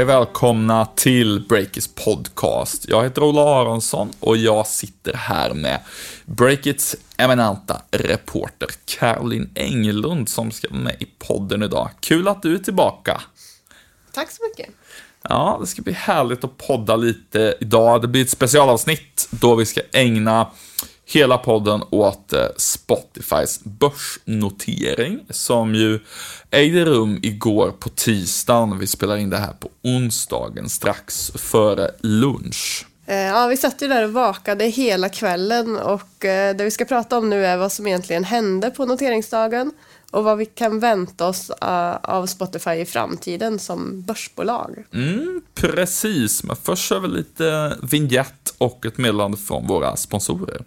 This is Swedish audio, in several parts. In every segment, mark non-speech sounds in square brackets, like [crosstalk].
Hej välkomna till Breakits podcast. Jag heter Ola Aronsson och jag sitter här med Breakits eminenta reporter Caroline Englund som ska vara med i podden idag. Kul att du är tillbaka. Tack så mycket. Ja, det ska bli härligt att podda lite idag. Det blir ett specialavsnitt då vi ska ägna hela podden åt eh, Spotifys börsnotering som ju ägde rum igår på tisdagen. Vi spelar in det här på onsdagen strax före lunch. Eh, ja, vi satt ju där och vakade hela kvällen och eh, det vi ska prata om nu är vad som egentligen hände på noteringsdagen och vad vi kan vänta oss av Spotify i framtiden som börsbolag. Mm, precis, men först kör vi lite vignett och ett meddelande från våra sponsorer.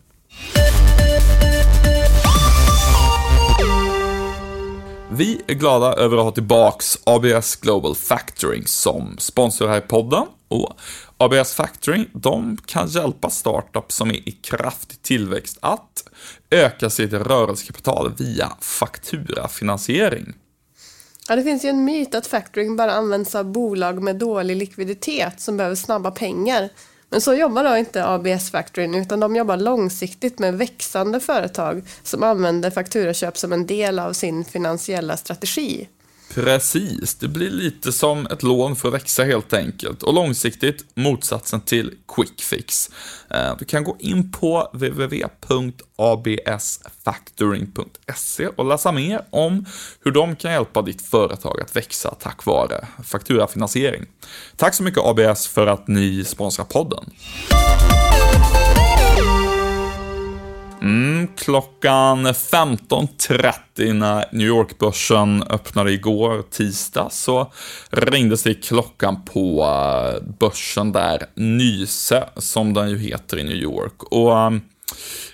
Vi är glada över att ha tillbaks ABS Global Factoring som sponsor här i podden. Och ABS Factoring, de kan hjälpa startups som är i kraftig tillväxt att öka sitt rörelsekapital via fakturafinansiering. Ja, det finns ju en myt att factoring bara används av bolag med dålig likviditet som behöver snabba pengar. Men så jobbar då inte ABS Factoring utan de jobbar långsiktigt med växande företag som använder fakturaköp som en del av sin finansiella strategi. Precis, det blir lite som ett lån för att växa helt enkelt. Och långsiktigt motsatsen till quick fix. Eh, du kan gå in på www.absfactoring.se och läsa mer om hur de kan hjälpa ditt företag att växa tack vare fakturafinansiering. Tack så mycket ABS för att ni sponsrar podden. Mm, klockan 15.30 när New York-börsen öppnade igår, tisdag, så ringdes det klockan på eh, börsen där, Nyse, som den ju heter i New York. Och eh,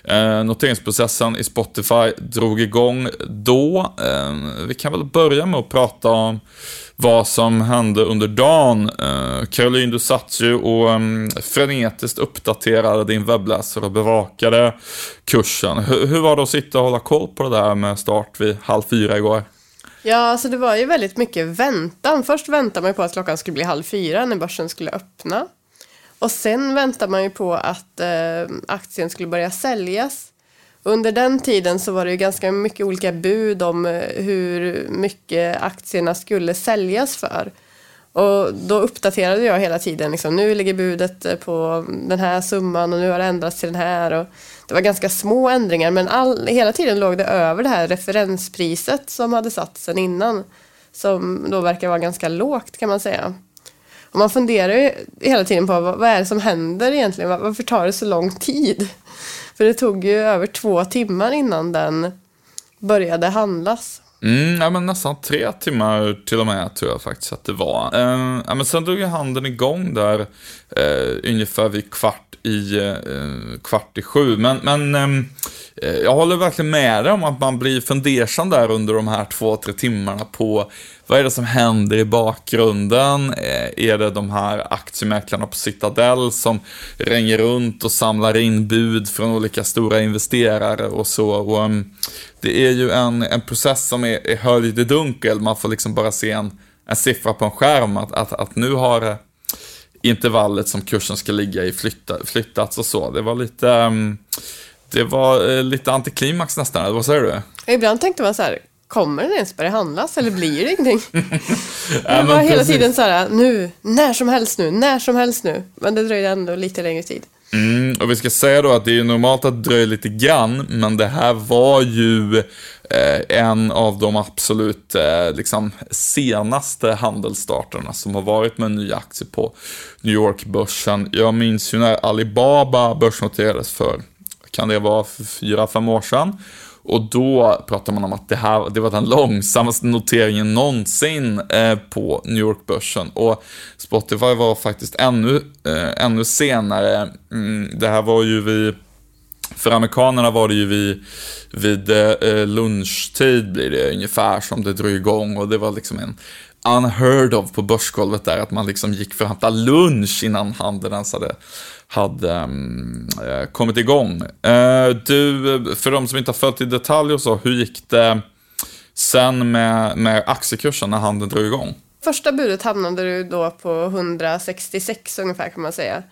Eh, noteringsprocessen i Spotify drog igång då. Eh, vi kan väl börja med att prata om vad som hände under dagen. Eh, Caroline, du satt ju och mm, frenetiskt uppdaterade din webbläsare och bevakade kursen. H hur var det att sitta och hålla koll på det där med start vid halv fyra igår? Ja, alltså det var ju väldigt mycket väntan. Först väntade man på att klockan skulle bli halv fyra när börsen skulle öppna. Och sen väntade man ju på att eh, aktien skulle börja säljas. Under den tiden så var det ju ganska mycket olika bud om eh, hur mycket aktierna skulle säljas för. Och då uppdaterade jag hela tiden, liksom, nu ligger budet eh, på den här summan och nu har det ändrats till den här. Och det var ganska små ändringar men all, hela tiden låg det över det här referenspriset som hade satts sen innan. Som då verkar vara ganska lågt kan man säga. Och man funderar ju hela tiden på vad, vad är det som händer egentligen? Varför tar det så lång tid? [laughs] För det tog ju över två timmar innan den började handlas. Mm, ja, men nästan tre timmar till och med tror jag faktiskt att det var. Eh, ja, men sen drog ju handeln igång där eh, ungefär vid kvart i, eh, kvart i sju. Men, men ehm, eh, jag håller verkligen med dig om att man blir fundersam där under de här två, tre timmarna på vad är det som händer i bakgrunden? Eh, är det de här aktiemäklarna på Citadel som ringer runt och samlar in bud från olika stora investerare och så? Och, um, det är ju en, en process som är, är höljd i dunkel. Man får liksom bara se en, en siffra på en skärm att, att, att nu har eh, intervallet som kursen ska ligga i flytta, flyttats och så. Det var lite, um, det var eh, lite antiklimax nästan, vad säger du? Ibland tänkte man så här, kommer den ens börja handlas eller blir det ingenting? [laughs] det var hela tiden så här, nu, när som helst nu, när som helst nu. Men det dröjde ändå lite längre tid. Mm, och vi ska säga då att det är normalt att dröja lite grann, men det här var ju Eh, en av de absolut eh, liksom senaste handelsstarterna som har varit med en ny aktie på New York-börsen. Jag minns ju när Alibaba börsnoterades för, kan det vara, fyra, fem år sedan. Och då pratade man om att det här det var den långsammaste noteringen någonsin eh, på New York-börsen. Och Spotify var faktiskt ännu, eh, ännu senare. Mm, det här var ju vid för amerikanerna var det ju vid, vid eh, lunchtid blir det ungefär som det drog igång och det var liksom en unheard of på börsgolvet där att man liksom gick för att hämta lunch innan handeln ens hade hade mm, eh, kommit igång. Eh, du, för de som inte har följt i detalj och så, hur gick det sen med, med aktiekursen när handeln drog igång? Första budet hamnade du då på 166 ungefär kan man säga.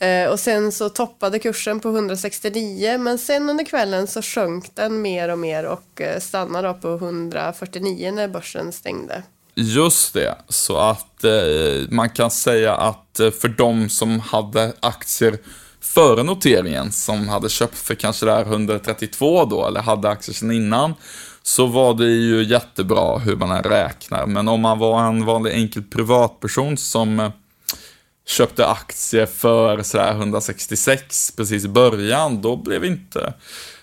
Eh, och sen så toppade kursen på 169 men sen under kvällen så sjönk den mer och mer och eh, stannade då på 149 när börsen stängde. Just det, så att eh, man kan säga att eh, för de som hade aktier före noteringen, som hade köpt för kanske där 132 då, eller hade aktier sedan innan, så var det ju jättebra hur man än räknar. Men om man var en vanlig enkel privatperson som eh, köpte aktier för sådär 166 precis i början, då blev inte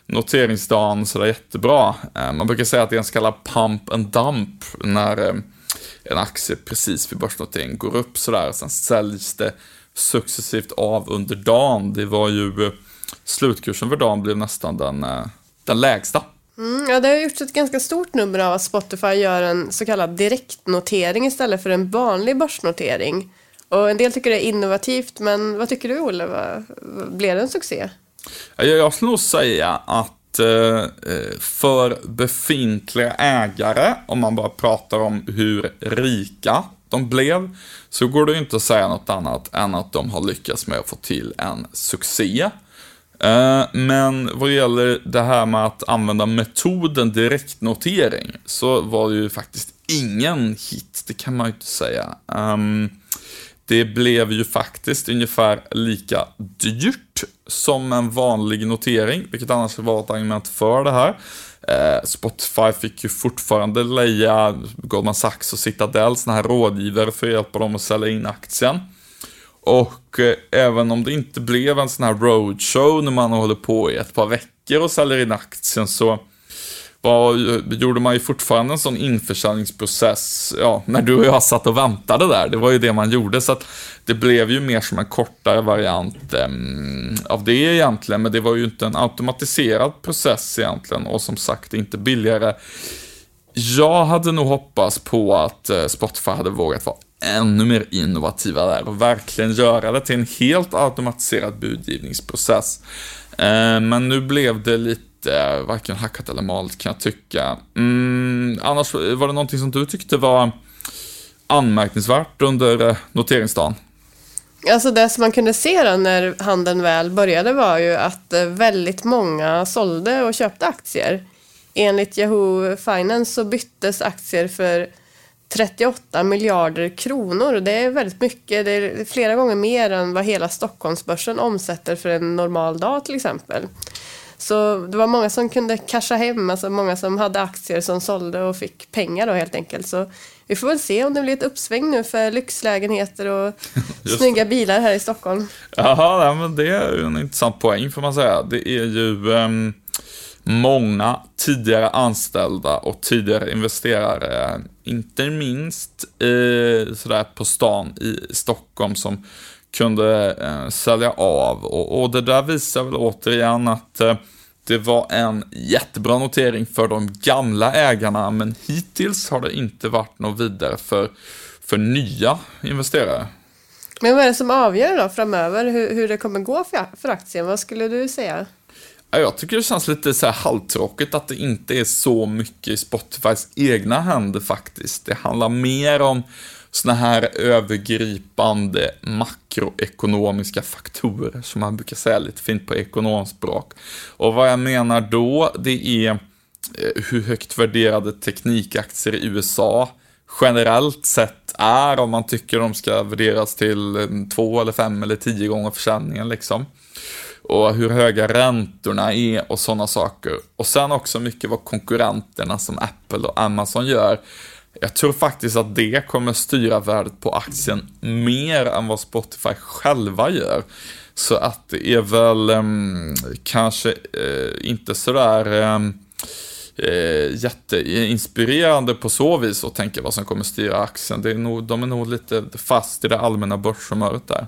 noteringsdagen sådär jättebra. Eh, man brukar säga att det är en så kallad pump and dump när eh, en aktie precis vid börsnotering går upp sådär, sen säljs det successivt av under dagen. Det var ju, eh, slutkursen för dagen blev nästan den, den lägsta. Mm, ja, det har gjorts ett ganska stort nummer av att Spotify gör en så kallad direktnotering istället för en vanlig börsnotering. Och en del tycker det är innovativt, men vad tycker du Olle? Blev det en succé? Jag skulle nog säga att eh, eh, för befintliga ägare, om man bara pratar om hur rika de blev, så går det inte att säga något annat än att de har lyckats med att få till en succé. Eh, men vad gäller det här med att använda metoden direktnotering så var det ju faktiskt ingen hit, det kan man ju inte säga. Ehm, det blev ju faktiskt ungefär lika dyrt som en vanlig notering, vilket annars var ett argument för det här. Eh, Spotify fick ju fortfarande leja Goldman Sachs och Citadel, sådana här rådgivare för att hjälpa dem att sälja in aktien. Och eh, även om det inte blev en sån här roadshow när man håller på i ett par veckor och säljer in aktien så var, gjorde man ju fortfarande en sån införsäljningsprocess, ja, när du och jag satt och väntade där. Det var ju det man gjorde, så att det blev ju mer som en kortare variant eh, av det egentligen, men det var ju inte en automatiserad process egentligen och som sagt inte billigare. Jag hade nog hoppats på att eh, Spotify hade vågat vara ännu mer innovativa där och verkligen göra det till en helt automatiserad budgivningsprocess. Ehm, men nu blev det lite varken hackat eller malt kan jag tycka. Mm, annars var det någonting som du tyckte var anmärkningsvärt under eh, noteringsdagen? Alltså det som man kunde se då när handeln väl började var ju att eh, väldigt många sålde och köpte aktier. Enligt Yahoo Finance så byttes aktier för 38 miljarder kronor. Det är väldigt mycket. Det är flera gånger mer än vad hela Stockholmsbörsen omsätter för en normal dag till exempel. Så det var många som kunde casha hem, alltså många som hade aktier som sålde och fick pengar då helt enkelt. Så vi får väl se om det blir ett uppsving nu för lyxlägenheter och [laughs] snygga bilar här i Stockholm. Jaha, men det är ju en intressant poäng får man säga. Det är ju um många tidigare anställda och tidigare investerare, inte minst eh, sådär på stan i Stockholm som kunde eh, sälja av och, och, det där visar väl återigen att eh, det var en jättebra notering för de gamla ägarna men hittills har det inte varit något vidare för, för nya investerare. Men vad är det som avgör då framöver hur, hur det kommer gå för, för aktien? Vad skulle du säga? Jag tycker det känns lite så här halvtråkigt att det inte är så mycket i Spotifys egna händer faktiskt. Det handlar mer om såna här övergripande makroekonomiska faktorer som man brukar säga lite fint på ekonomspråk. Och vad jag menar då, det är eh, hur högt värderade teknikaktier i USA generellt sett är om man tycker de ska värderas till eh, två eller fem eller tio gånger försäljningen liksom och hur höga räntorna är och sådana saker. Och sen också mycket vad konkurrenterna som Apple och Amazon gör. Jag tror faktiskt att det kommer styra värdet på aktien mer än vad Spotify själva gör. Så att det är väl um, kanske uh, inte sådär um, ehm, uh, eh, jätteinspirerande på så vis att tänka vad som kommer styra aktien. Det är nog, de är nog lite fast i det allmänna börshumöret där.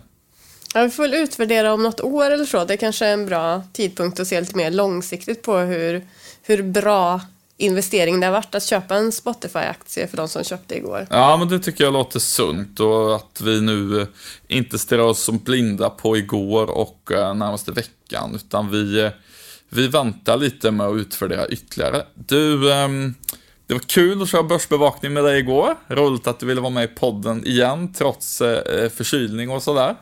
Ja, vi får väl utvärdera om något år eller så. Det är kanske är en bra tidpunkt att se lite mer långsiktigt på hur, hur bra investering det har varit att köpa en Spotify-aktie för de som köpte igår. Ja, men det tycker jag låter sunt och att vi nu eh, inte stirrar oss som blinda på igår och eh, närmaste veckan, utan vi, eh, vi väntar lite med att utvärdera ytterligare. Du, ehm, Det var kul att köra börsbevakning med dig igår. Roligt att du ville vara med i podden igen, trots förkylning och sådär.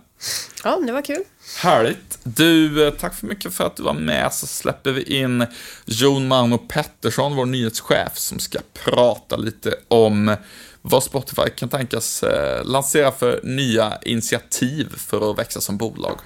Ja, det var kul. Härligt. Du, eh, tack för mycket för att du var med. Så släpper vi in Jon Mauno Pettersson, vår nyhetschef, som ska prata lite om vad Spotify kan tänkas eh, lansera för nya initiativ för att växa som bolag.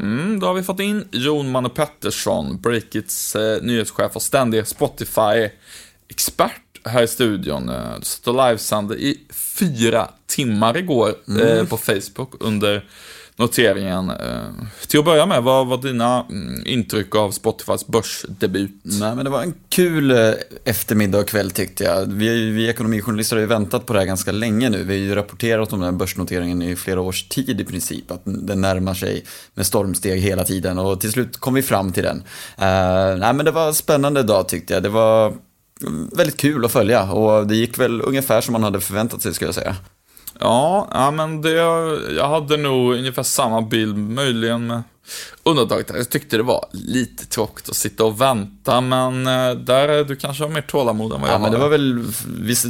Mm, då har vi fått in Jon Mano Pettersson, Breakits eh, nyhetschef och ständig Spotify-expert här i studion. Eh, du satt och livesände i fyra timmar igår mm. eh, på Facebook under noteringen. Eh, till att börja med, vad var dina mm, intryck av Spotifys börsdebut? Nej, men det var en kul eh, eftermiddag och kväll tyckte jag. Vi, vi ekonomijournalister har ju väntat på det här ganska länge nu. Vi har ju rapporterat om den här börsnoteringen i flera års tid i princip. Att den närmar sig med stormsteg hela tiden och till slut kom vi fram till den. Uh, nej, men det var en spännande dag tyckte jag. Det var väldigt kul att följa och det gick väl ungefär som man hade förväntat sig skulle jag säga. Ja, ja men det, jag hade nog ungefär samma bild, möjligen med undantaget. Jag tyckte det var lite tråkigt att sitta och vänta, men eh, där du kanske har mer tålamod än vad jag ja, har. Men det var väl,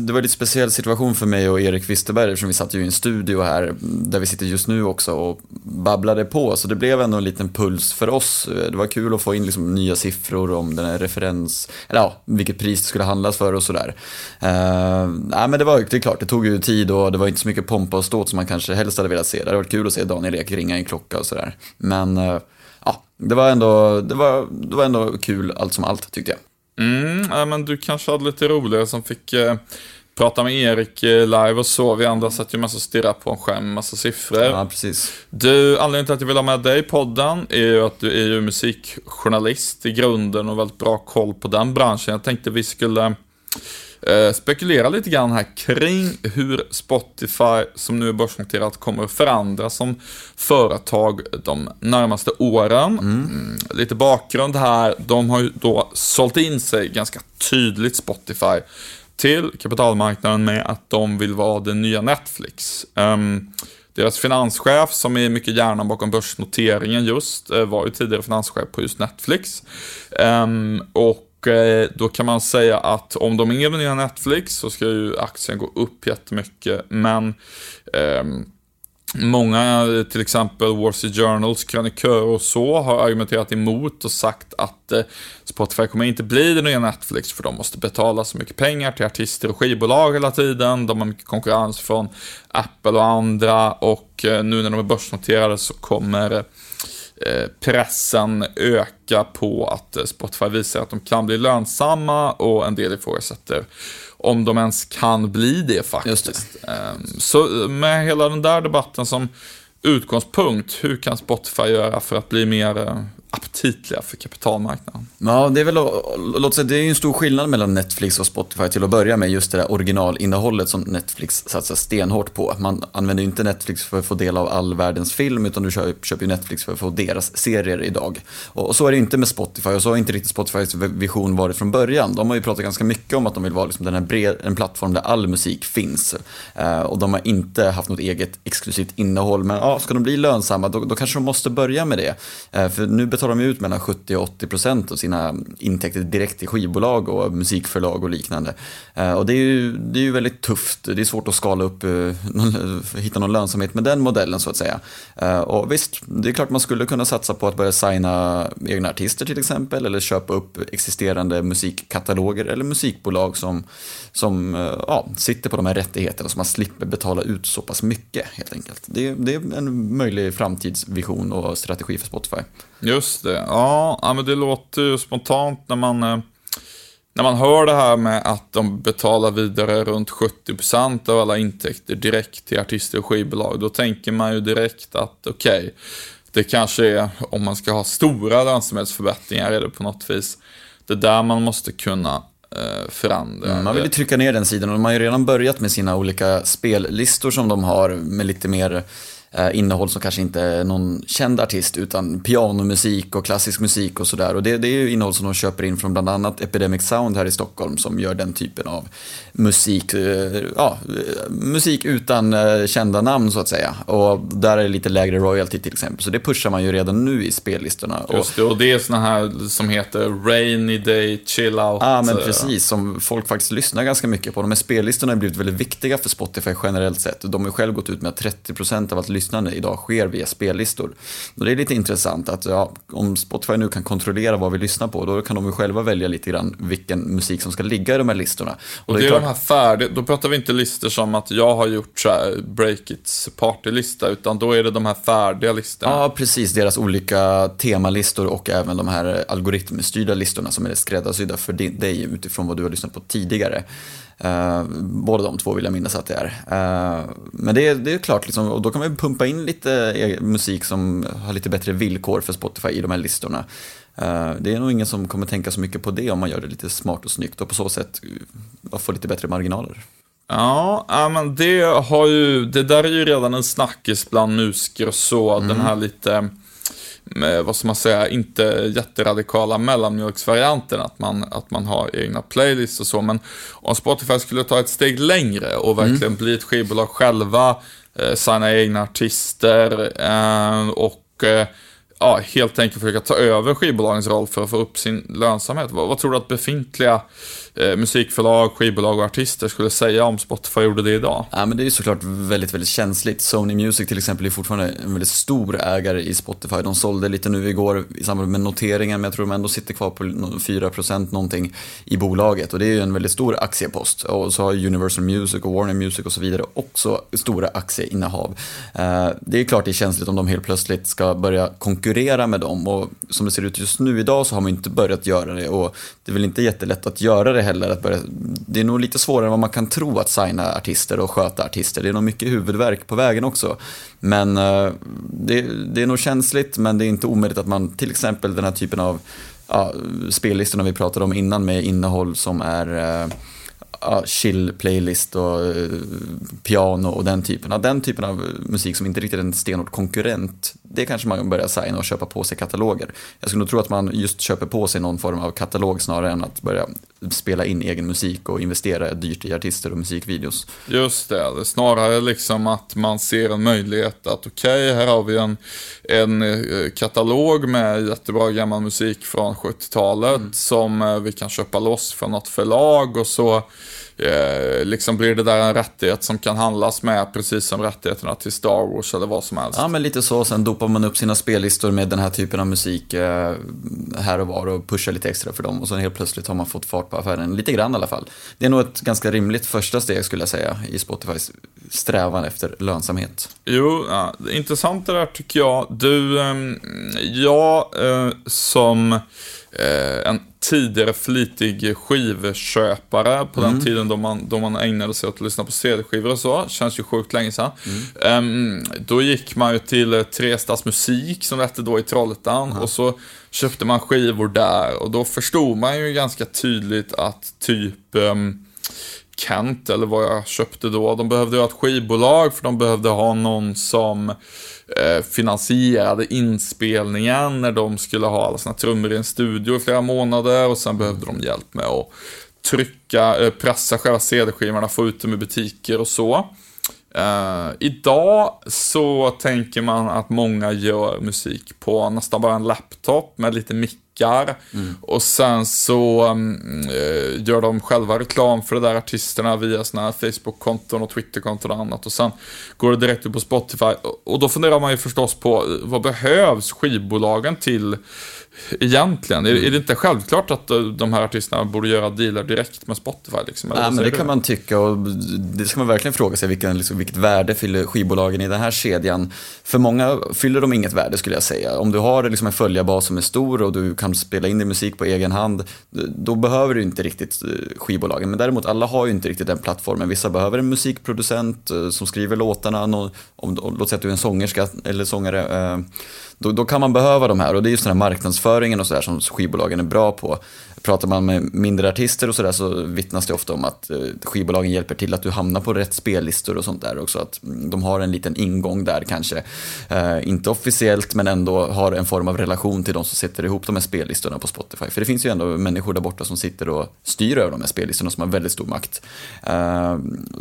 det var en lite speciell situation för mig och Erik Wisterberg, eftersom vi satt ju i en studio här, där vi sitter just nu också, och babblade på, så det blev ändå en liten puls för oss. Det var kul att få in liksom nya siffror om den här referens, eller ja, vilket pris det skulle handlas för och sådär. Uh, nej, men det var det är klart, det tog ju tid och det var inte så mycket pompa och ståt som man kanske helst hade velat se. Det hade varit kul att se Daniel Ek ringa en klocka och sådär. Men ja, det var, ändå, det, var, det var ändå kul allt som allt tyckte jag. Mm, ja, men du kanske hade lite roligare som fick eh, prata med Erik eh, live och så. Vi andra satt ju mest och stirrade på en skärm massa siffror. Ja, precis. Du, anledningen till att jag vill ha med dig i podden är ju att du är ju musikjournalist i grunden och väldigt bra koll på den branschen. Jag tänkte vi skulle eh, spekulera lite grann här kring hur Spotify, som nu är börsnoterat, kommer förändras som företag de närmaste åren. Mm. Mm, lite bakgrund här, de har ju då sålt in sig ganska tydligt Spotify till kapitalmarknaden med att de vill vara det nya Netflix. Um, deras finanschef, som är mycket hjärnan bakom börsnoteringen just, eh, var ju tidigare finanschef på just Netflix. Um, och Eh, då kan man säga att om de är nya Netflix så ska ju aktien gå upp jättemycket. Men eh, Många, till exempel Wall Street Journals krönikörer och så, har argumenterat emot och sagt att eh, Spotify kommer inte bli det nya Netflix för de måste betala så mycket pengar till artister och skivbolag hela tiden. De har mycket konkurrens från Apple och andra och eh, nu när de är börsnoterade så kommer Eh, pressen öka på att eh, Spotify visar att de kan bli lönsamma och en del ifrågasätter om de ens kan bli det faktiskt. Det. Ehm, så med hela den där debatten som utgångspunkt, hur kan Spotify göra för att bli mer eh, aptitliga för kapitalmarknaden. Ja, det är väl, låt säga, det är en stor skillnad mellan Netflix och Spotify till att börja med, just det där originalinnehållet som Netflix satsar stenhårt på. Man använder ju inte Netflix för att få del av all världens film, utan du köper ju Netflix för att få deras serier idag. Och, så är det inte med Spotify, och så har inte riktigt Spotifys vision varit från början. De har ju pratat ganska mycket om att de vill vara liksom den här bred, en plattform där all musik finns. Eh, och de har inte haft något eget exklusivt innehåll, men ja, ska de bli lönsamma, då, då kanske de måste börja med det. Eh, för nu betalar tar de ut mellan 70 och 80 procent av sina intäkter direkt till skivbolag och musikförlag och liknande. Eh, och det är ju, det är ju väldigt tufft. Det är svårt att skala upp, eh, [laughs] hitta någon lönsamhet med den modellen så att säga. Eh, och visst, det är klart man skulle kunna satsa på att börja signa egna artister till exempel eller köpa upp existerande musikkataloger eller musikbolag som, som ja, sitter på de här rättigheterna så man slipper betala ut så pass mycket helt enkelt. Det, det är en möjlig framtidsvision och strategi för Spotify. Just Just det. Ja, men det låter ju spontant när man, eh, när man hör det här med att de betalar vidare runt 70% av alla intäkter direkt till artister och skivbolag. Då tänker man ju direkt att okej, okay, det kanske är, om man ska ha stora lönsamhetsförbättringar, är det på något vis det där man måste kunna eh, förändra. Mm, man vill ju trycka ner den sidan och de har ju redan börjat med sina olika spellistor som de har med lite mer innehåll som kanske inte är någon känd artist utan pianomusik och klassisk musik och sådär. Och det, det är ju innehåll som de köper in från bland annat Epidemic Sound här i Stockholm som gör den typen av musik, eh, ja, eh, musik utan eh, kända namn så att säga. Och där är det lite lägre royalty till exempel. Så det pushar man ju redan nu i spellistorna. Just det, och det är såna här som heter Rainy Day Chill Out. Ja, men precis. Som folk faktiskt lyssnar ganska mycket på. De här spellistorna har blivit väldigt viktiga för Spotify generellt sett. De har själv gått ut med att 30% av allt lyssnande idag sker via spellistor. Och det är lite intressant att ja, om Spotify nu kan kontrollera vad vi lyssnar på, då kan de ju själva välja lite grann vilken musik som ska ligga i de här listorna. Och, och det är, klart... de här färdiga, då pratar vi inte listor som att jag har gjort så här Breakits partylista, utan då är det de här färdiga listorna. Ja, precis. Deras olika temalistor och även de här algoritmstyrda listorna som är skräddarsydda för dig utifrån vad du har lyssnat på tidigare. Uh, båda de två vill jag minnas att det är. Uh, men det är, det är klart, liksom, och då kan man pumpa in lite musik som har lite bättre villkor för Spotify i de här listorna. Uh, det är nog ingen som kommer tänka så mycket på det om man gör det lite smart och snyggt och på så sätt få lite bättre marginaler. Ja, men det har ju, det där är ju redan en snackis bland musiker och så, mm. den här lite vad ska man säga, inte jätteradikala mellanmjölksvarianten, att man, att man har egna playlists och så, men om Spotify skulle ta ett steg längre och verkligen mm. bli ett skivbolag själva, eh, signa egna artister eh, och eh, ja, helt enkelt försöka ta över skivbolagens roll för att få upp sin lönsamhet. Vad, vad tror du att befintliga eh, musikförlag, skivbolag och artister skulle säga om Spotify gjorde det idag? Ja, men det är såklart väldigt, väldigt känsligt. Sony Music till exempel är fortfarande en väldigt stor ägare i Spotify. De sålde lite nu igår i samband med noteringen, men jag tror de ändå sitter kvar på 4% någonting i bolaget och det är ju en väldigt stor aktiepost. Och så har Universal Music och Warner Music och så vidare också stora aktieinnehav. Eh, det är klart det är känsligt om de helt plötsligt ska börja konkurrera med dem och som det ser ut just nu idag så har man inte börjat göra det och det är väl inte jättelätt att göra det heller. Att börja, det är nog lite svårare än vad man kan tro att signa artister och sköta artister. Det är nog mycket huvudvärk på vägen också. Men eh, det, det, är nog känsligt, men det är inte omöjligt att man till exempel den här typen av ja, spellistorna vi pratade om innan med innehåll som är eh, ja, chill playlist och uh, piano och den typen. Ja, den typen av musik som inte riktigt är en stenhård konkurrent, det kanske man börjar signa och köpa på sig kataloger. Jag skulle nog tro att man just köper på sig någon form av katalog snarare än att börja spela in egen musik och investera dyrt i artister och musikvideos. Just det, snarare liksom att man ser en möjlighet att okej, okay, här har vi en, en eh, katalog med jättebra gammal musik från 70-talet mm. som eh, vi kan köpa loss från något förlag och så eh, liksom blir det där en rättighet som kan handlas med precis som rättigheterna till Star Wars eller vad som helst. Ja, men lite så. Sen dopar man upp sina spellistor med den här typen av musik eh, här och var och pushar lite extra för dem och sen helt plötsligt har man fått fart på affären, lite grann i alla fall. Det är nog ett ganska rimligt första steg skulle jag säga i Spotifys strävan efter lönsamhet. Jo, ja, intressant det där tycker jag. Du, eh, jag som en tidigare flitig skivköpare på mm. den tiden då man, då man ägnade sig åt att lyssna på CD-skivor och så. Känns ju sjukt länge sedan. Mm. Um, då gick man ju till Trestads musik som det hette då i Trollhättan mm. och så köpte man skivor där och då förstod man ju ganska tydligt att typ um, Kent eller vad jag köpte då, de behövde ha ett skivbolag för de behövde ha någon som Eh, finansierade inspelningen när de skulle ha alla sina trummor i en studio i flera månader och sen behövde de hjälp med att trycka, eh, pressa själva CD-skivorna, få ut dem i butiker och så. Uh, idag så tänker man att många gör musik på nästan bara en laptop med lite mickar. Mm. Och sen så uh, gör de själva reklam för de där artisterna via sina Facebook-konton och Twitter-konton och annat. Och sen går det direkt upp på Spotify. Och då funderar man ju förstås på vad behövs skivbolagen till Egentligen, mm. är, det inte självklart att eh, de här artisterna borde göra dealar direkt med Spotify? Liksom, Nej, men det kan man tycka och det ska man verkligen fråga sig vilken, liksom, vilket värde fyller skivbolagen i den här kedjan. För många fyller de inget värde skulle jag säga. Om du har liksom en följarbas som är stor och du kan spela in din musik på egen hand, då behöver du inte riktigt eh, skivbolagen. Men däremot, alla har ju inte riktigt den plattformen. Vissa behöver en musikproducent eh, som skriver låtarna, om, om, låt säga att du är en sångerska eller sångare, då, då kan man behöva de här och det är just den här marknadsföringen och så där som skivbolagen är bra på. Pratar man med mindre artister och sådär så vittnas det ofta om att eh, skivbolagen hjälper till att du hamnar på rätt spellistor och sånt där också. Att mm, de har en liten ingång där kanske. Eh, inte officiellt men ändå har en form av relation till de som sätter ihop de här spellistorna på Spotify. För det finns ju ändå människor där borta som sitter och styr över de här spellistorna som har väldigt stor makt. Eh,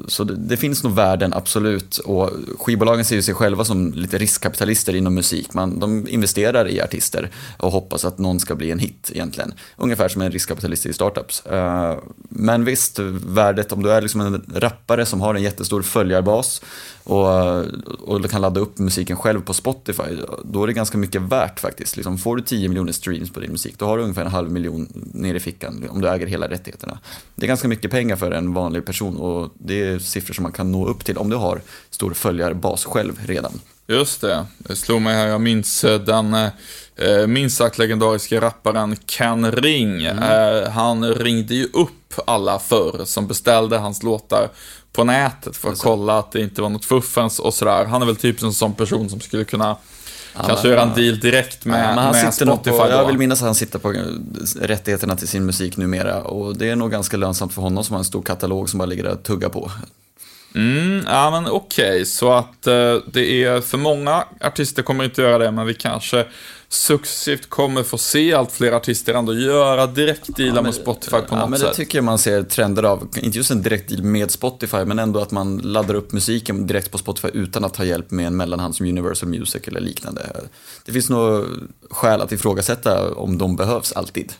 så det, det, finns nog värden, absolut. Och skivbolagen ser ju sig själva som lite riskkapitalister inom musik. Man, de investerar i artister och hoppas att någon ska bli en hit egentligen. Ungefär som en riskkapitalister i startups. Eh, men visst, värdet om du är liksom en rappare som har en jättestor följarbas och, och kan ladda upp musiken själv på Spotify, då är det ganska mycket värt faktiskt. Liksom får du 10 miljoner streams på din musik, då har du ungefär en halv miljon ner i fickan om du äger hela rättigheterna. Det är ganska mycket pengar för en vanlig person och det är siffror som man kan nå upp till om du har stor följarbas själv redan. Just det, det slog mig här, jag minns den eh, minst sagt legendariska rapparen Ken Ring. Mm. Eh, han ringde ju upp alla förr som beställde hans låtar på nätet för att kolla att det inte var något fuffens och sådär. Han är väl typ en sån person som skulle kunna Ja, Kanske göra en deal direkt med, ja, med Spotify på, Jag vill minnas att han sitter på rättigheterna till sin musik numera. Och det är nog ganska lönsamt för honom som har en stor katalog som bara ligger där och tuggar på. Mm, ja men okej, okay. så att eh, det är för många artister kommer inte göra det, men vi kanske successivt kommer få se allt fler artister ändå göra direktdealar ja, med Spotify på ja, något men sätt. Det tycker jag man ser trender av. Inte just en direktdeal med Spotify, men ändå att man laddar upp musiken direkt på Spotify utan att ta hjälp med en mellanhand som Universal Music eller liknande. Det finns nog skäl att ifrågasätta om de behövs alltid.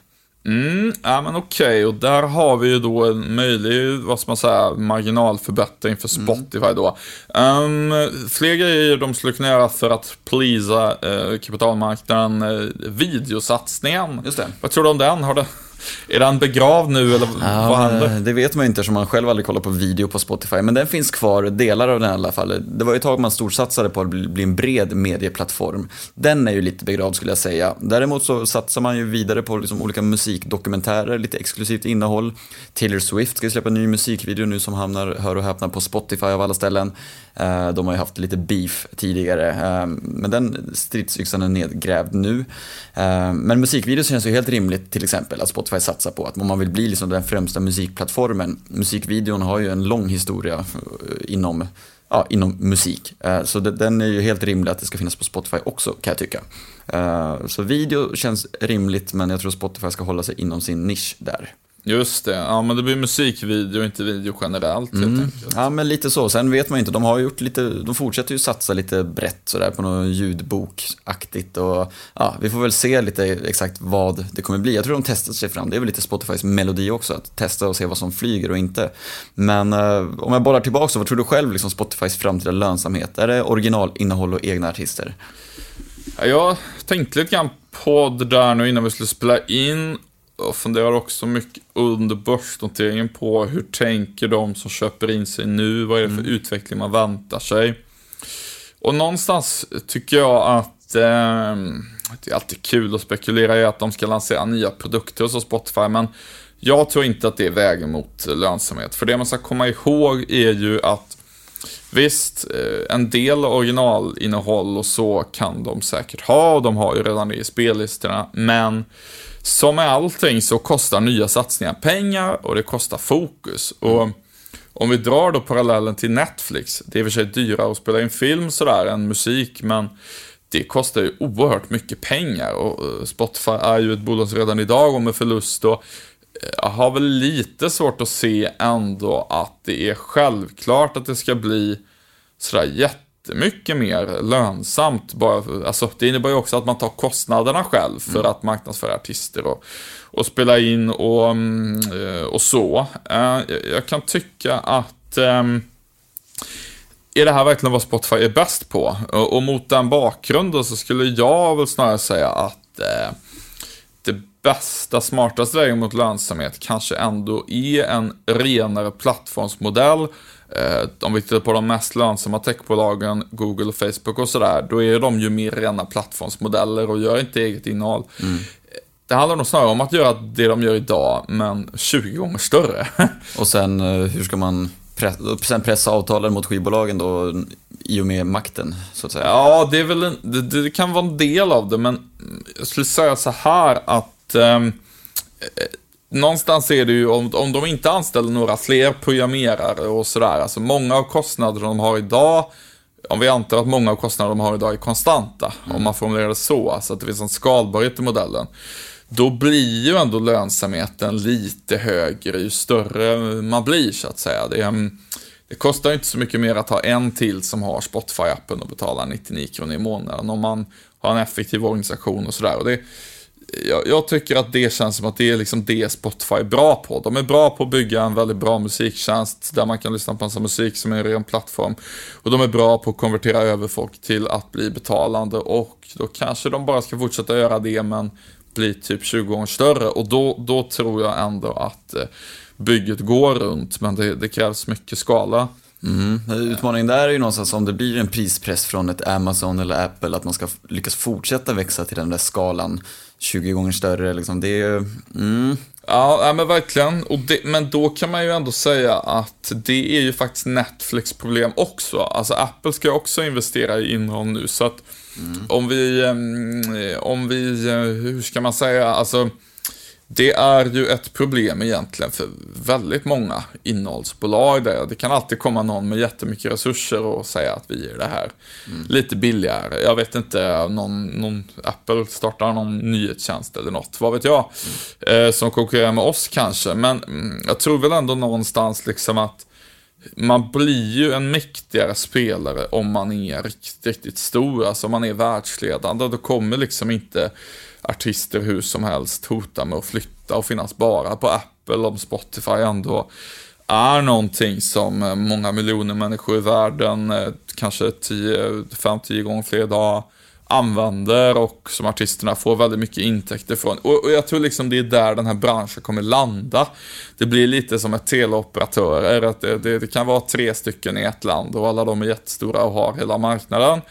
Mm, ja men okej, okay. och där har vi ju då en möjlig, vad ska man säga, marginalförbättring för mm. Spotify mm. då. Um, fler grejer de skulle kunna göra för att pleasa uh, kapitalmarknaden, uh, videosatsningen. Just det. Vad tror du om den? Har det, är den begravd nu eller ja, vad händer? Det vet man ju inte eftersom man själv aldrig kollar på video på Spotify. Men den finns kvar, delar av den i alla fall. Det var ju ett tag man storsatsade på att bli en bred medieplattform. Den är ju lite begravd skulle jag säga. Däremot så satsar man ju vidare på liksom olika musikdokumentärer, lite exklusivt innehåll. Taylor Swift ska släppa en ny musikvideo nu som hamnar, hör och häpna, på Spotify av alla ställen. Eh, de har ju haft lite beef tidigare, eh, men den stridsyxan är nedgrävd nu. Eh, men musikvideos känns ju helt rimligt till exempel att Spotify satsar på. Att om man vill bli liksom den främsta musikplattformen. Musikvideon har ju en lång historia inom, ja, inom musik. Så den är ju helt rimlig att det ska finnas på Spotify också kan jag tycka. Så video känns rimligt men jag tror Spotify ska hålla sig inom sin nisch där. Just det, ja men det blir musikvideo, inte video generellt mm. helt enkelt. Ja men lite så, sen vet man ju inte, de har gjort lite, de fortsätter ju satsa lite brett sådär på något ljudbokaktigt och ja, vi får väl se lite exakt vad det kommer bli. Jag tror de testar sig fram, det är väl lite Spotifys melodi också, att testa och se vad som flyger och inte. Men eh, om jag bollar tillbaka, så vad tror du själv liksom Spotifys framtida lönsamhet? Är det originalinnehåll och egna artister? Ja, jag tänkte lite grann på det där nu innan vi skulle spela in och funderar också mycket under börsnoteringen på hur tänker de som köper in sig nu? Vad är det för mm. utveckling man väntar sig? Och någonstans tycker jag att eh, det är alltid kul att spekulera i att de ska lansera nya produkter hos Spotify, men jag tror inte att det är vägen mot lönsamhet. För det man ska komma ihåg är ju att Visst, eh, en del originalinnehåll och så kan de säkert ha, och de har ju redan det i spellistorna, men som med allting så kostar nya satsningar pengar och det kostar fokus. Och om vi drar då parallellen till Netflix, det är i och för sig dyrare att spela in film sådär än musik, men det kostar ju oerhört mycket pengar och eh, Spotify är ju ett bolag som redan idag går med förlust och jag har väl lite svårt att se ändå att det är självklart att det ska bli sådär jätte jättemycket mer lönsamt. Bara, alltså, det innebär ju också att man tar kostnaderna själv för mm. att marknadsföra artister och, och spela in och, mm, och så. Eh, jag kan tycka att ehm, är det här verkligen vad Spotify är bäst på? Och, mot den bakgrunden så skulle jag väl snarare säga att eh, det bästa, smartaste vägen mot lönsamhet kanske ändå är en renare plattformsmodell om vi tittar på de mest lönsamma techbolagen, Google och Facebook och sådär, då är de ju mer rena plattformsmodeller och gör inte eget innehåll. Mm. Det handlar nog snarare om att göra det de gör idag, men 20 gånger större. [laughs] och sen eh, hur ska man press, sen pressa avtalen mot skivbolagen då i och med makten, så att säga. Ja, det, är väl en, det, det kan vara en del av det, men jag skulle säga så här att ehm, eh, någonstans är det ju, om, om de inte anställer några fler programmerare och sådär, alltså många av kostnaderna de har idag, om vi antar att många av kostnaderna de har idag är konstanta, om man formulerar det så, alltså att det finns en skalbarhet i modellen, då blir ju ändå lönsamheten lite högre ju större man blir, så att säga. Det, är, det kostar ju inte så mycket mer att ha en till som har Spotify-appen och betalar 99 kronor i månaden om man har en effektiv organisation och sådär. Och det, jag, jag, tycker att det känns som att det är liksom det Spotify är bra på. De är bra på att bygga en väldigt bra musiktjänst där man kan lyssna på en musik som är en ren plattform. Och de är bra på att konvertera över folk till att bli betalande och då kanske de bara ska fortsätta göra det men bli typ 20 gånger större och då, då tror jag ändå att eh, bygget går runt men det, det krävs mycket skala. Mm. Utmaningen där är ju någonstans om det blir en prispress från ett Amazon eller Apple att man ska lyckas fortsätta växa till den där skalan 20 gånger större. Liksom. Det är mm. Ja, men verkligen. Och det, men då kan man ju ändå säga att det är ju faktiskt Netflix problem också. Alltså Apple ska ju också investera i innehåll nu. Så att mm. om vi, eh, om vi, eh, hur ska man säga, alltså det är ju ett problem egentligen för väldigt många innehållsbolag. Där. Det kan alltid komma någon med jättemycket resurser och säga att vi ger det här mm. lite billigare. Jag vet inte, någon, någon, Apple startar någon nyhetstjänst eller något, vad vet jag, mm. eh, som konkurrerar med oss kanske. Men mm, jag tror väl ändå någonstans liksom att man blir ju en mäktigare spelare om man är riktigt, riktigt stor. Alltså om man är världsledande, då kommer liksom inte artister hur som helst hotar med att flytta och finnas bara på Apple om Spotify ändå är någonting som eh, många miljoner människor i världen, eh, kanske 5-10 gånger fler idag, använder och som artisterna får väldigt mycket intäkter från. Och, och, jag tror liksom det är där den här branschen kommer landa. Det blir lite som ett teleoperatörer, att det, det, det, kan vara tre stycken i ett land och alla de är jättestora och har hela marknaden.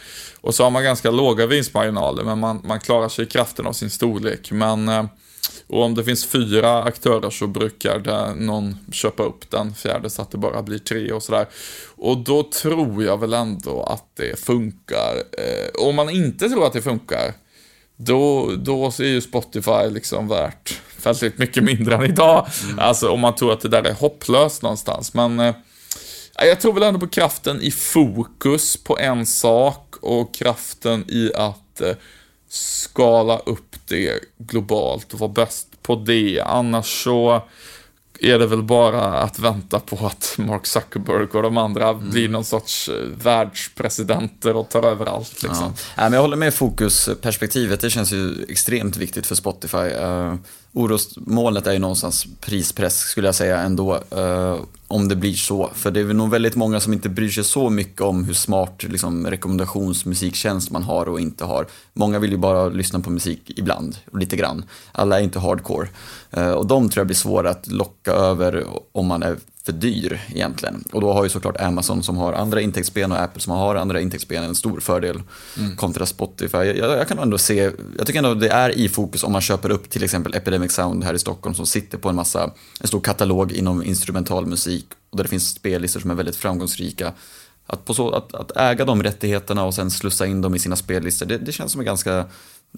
Och så har man ganska låga vinstmarginaler, men man, man klarar sig i kraften av sin storlek. Men eh, och om det finns fyra aktörer så brukar det någon köpa upp den fjärde så att det bara blir tre och sådär. Och då tror jag väl ändå att det funkar. Eh, om man inte tror att det funkar, då, då är ju Spotify liksom värt väldigt mycket mindre än idag. Mm. Alltså om man tror att det där är hopplöst någonstans. Men eh, jag tror väl ändå på kraften i fokus på en sak och kraften i att eh, skala upp det globalt och vara bäst på det. Annars så är det väl bara att vänta på att Mark Zuckerberg och de andra mm. blir någon sorts eh, världspresidenter och tar över allt. Liksom. Ja. men jag håller med fokusperspektivet, det känns ju extremt viktigt för Spotify. Uh, orosmålet är ju någonstans prispress skulle jag säga ändå. Uh, om det blir så. För det är nog väldigt många som inte bryr sig så mycket om hur smart liksom, rekommendationsmusiktjänst man har och inte har. Många vill ju bara lyssna på musik ibland, och lite grann. Alla är inte hardcore. Uh, och de tror jag blir svåra att locka över om man är för dyr egentligen. Och då har ju såklart Amazon som har andra intäktsben och Apple som har andra intäktsben en stor fördel mm. kontra Spotify. Jag, jag, kan ändå se, jag tycker ändå det är i fokus om man köper upp till exempel Epidemic Sound här i Stockholm som sitter på en massa, en stor katalog inom instrumental musik och där det finns spellistor som är väldigt framgångsrika. Att, på så, att, att äga de rättigheterna och sen slussa in dem i sina spellistor, det, det känns som en ganska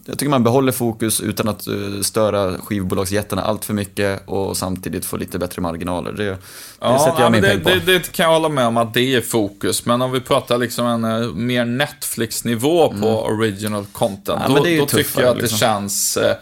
jag tycker man behåller fokus utan att eh, störa skivbolagsjättarna allt för mycket och samtidigt få lite bättre marginaler. Det, det ja, sätter jag min det, på. Det, det, kan jag hålla med om att det är fokus, men om vi pratar liksom en eh, mer Netflix-nivå på mm. original content, ja, då, då tycker jag att liksom. det känns eh,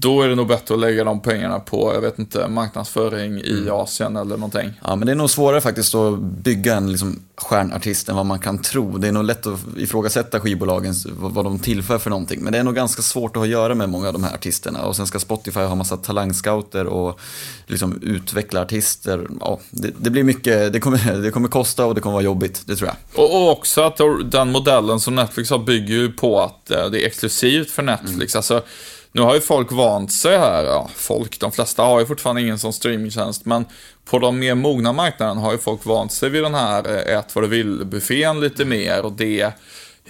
då är det nog bättre att lägga de pengarna på, jag vet inte, marknadsföring i mm. Asien eller någonting. Ja, men det är nog svårare faktiskt att bygga en liksom, stjärnartist än vad man kan tro. Det är nog lätt att ifrågasätta skivbolagen, vad de tillför för någonting. Men det är nog ganska svårt att ha att göra med många av de här artisterna. Och sen ska Spotify ha massa talangscouter och liksom utveckla artister. Ja, det, det, blir mycket, det kommer, [laughs] det kommer kosta och det kommer vara jobbigt, det tror jag. Och, och också att den modellen som Netflix har bygger ju på att eh, det är exklusivt för Netflix. Mm. Alltså, nu har ju folk vant sig här, ja, folk, de flesta har ju fortfarande ingen sån streamingtjänst, men på de mer mogna marknaderna har ju folk vant sig vid den här eh, ät vad du vill-buffén lite mer och det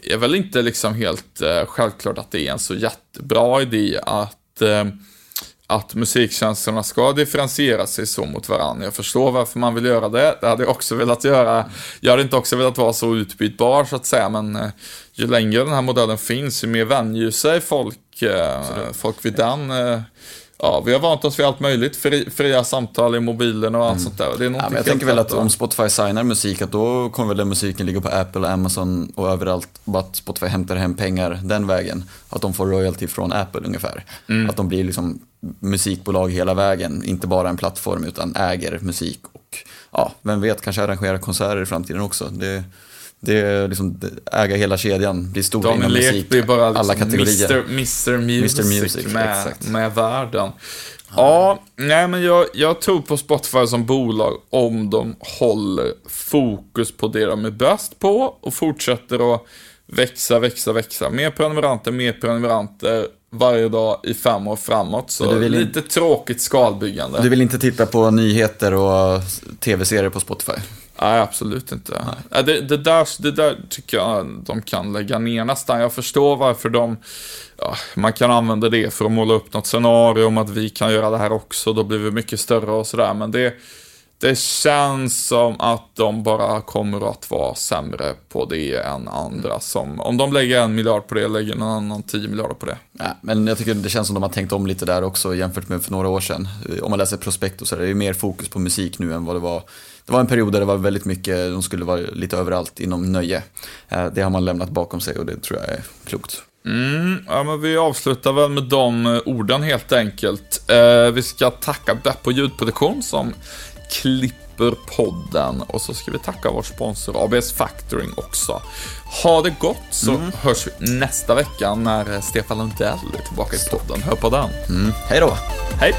är väl inte liksom helt eh, självklart att det är en så jättebra idé att eh, att musiktjänsterna ska differentiera sig så mot varandra. Jag förstår varför man vill göra det. Det hade jag också velat göra. Jag hade inte också velat vara så utbytbar så att säga, men eh, ju längre den här modellen finns, ju mer vänjer sig folk, eh, folk vid den. Eh, ja, vi har vant oss vid allt möjligt, fri, fria samtal i mobilen och allt Mm. sånt där. Det är Ja, men jag tänker väl att om Spotify signar musik, att då kommer väl den musiken ligga på Apple, Amazon och överallt. Och att Spotify hämtar hem pengar den vägen. Att de får royalty från Apple ungefär. Mm. Att de blir liksom musikbolag hela vägen, inte bara en plattform utan äger musik och ja, vem vet, kanske arrangerar konserter i framtiden också. Det, det är liksom äga hela kedjan, bli stor inom musik, blir bara liksom alla kategorier. Mr, Mr. Music, Mr. Music, med, med världen. Ja, nej men jag, jag tror på Spotify som bolag om de håller fokus på det de är bäst på och fortsätter att växa, växa, växa. Mer prenumeranter, mer prenumeranter varje dag i fem år framåt. Så vill in- lite tråkigt skalbyggande. Du vill inte titta på nyheter och tv-serier på Spotify? Nej, absolut inte. Nej. Det, det, där, det där tycker jag de kan lägga ner nästan. Jag förstår varför de... Ja, man kan använda det för att måla upp något scenario om att vi kan göra det här också. Då blir vi mycket större och sådär. Men det, det känns som att de bara kommer att vara sämre på det än andra. Som, om de lägger en miljard på det, lägger någon annan tio miljarder på det. Ja, men jag tycker det känns som de har tänkt om lite där också jämfört med för några år sedan. Om man läser prospekt och så är det ju mer fokus på musik nu än vad det var. Det var en period där det var väldigt mycket, de skulle vara lite överallt inom nöje. Eh, Det har man lämnat bakom sig och det tror jag är klokt. Mm, ja, men vi avslutar väl med de eh, orden helt enkelt. Eh, vi ska tacka Beppo ljudproduktion som klipper podden och så ska vi tacka vår sponsor ABS Factoring också. Ha det gott så hörs vi nästa vecka när eh, Stefan Lundell är tillbaka i podden. Hör på den. Mm. Hej då! Hej!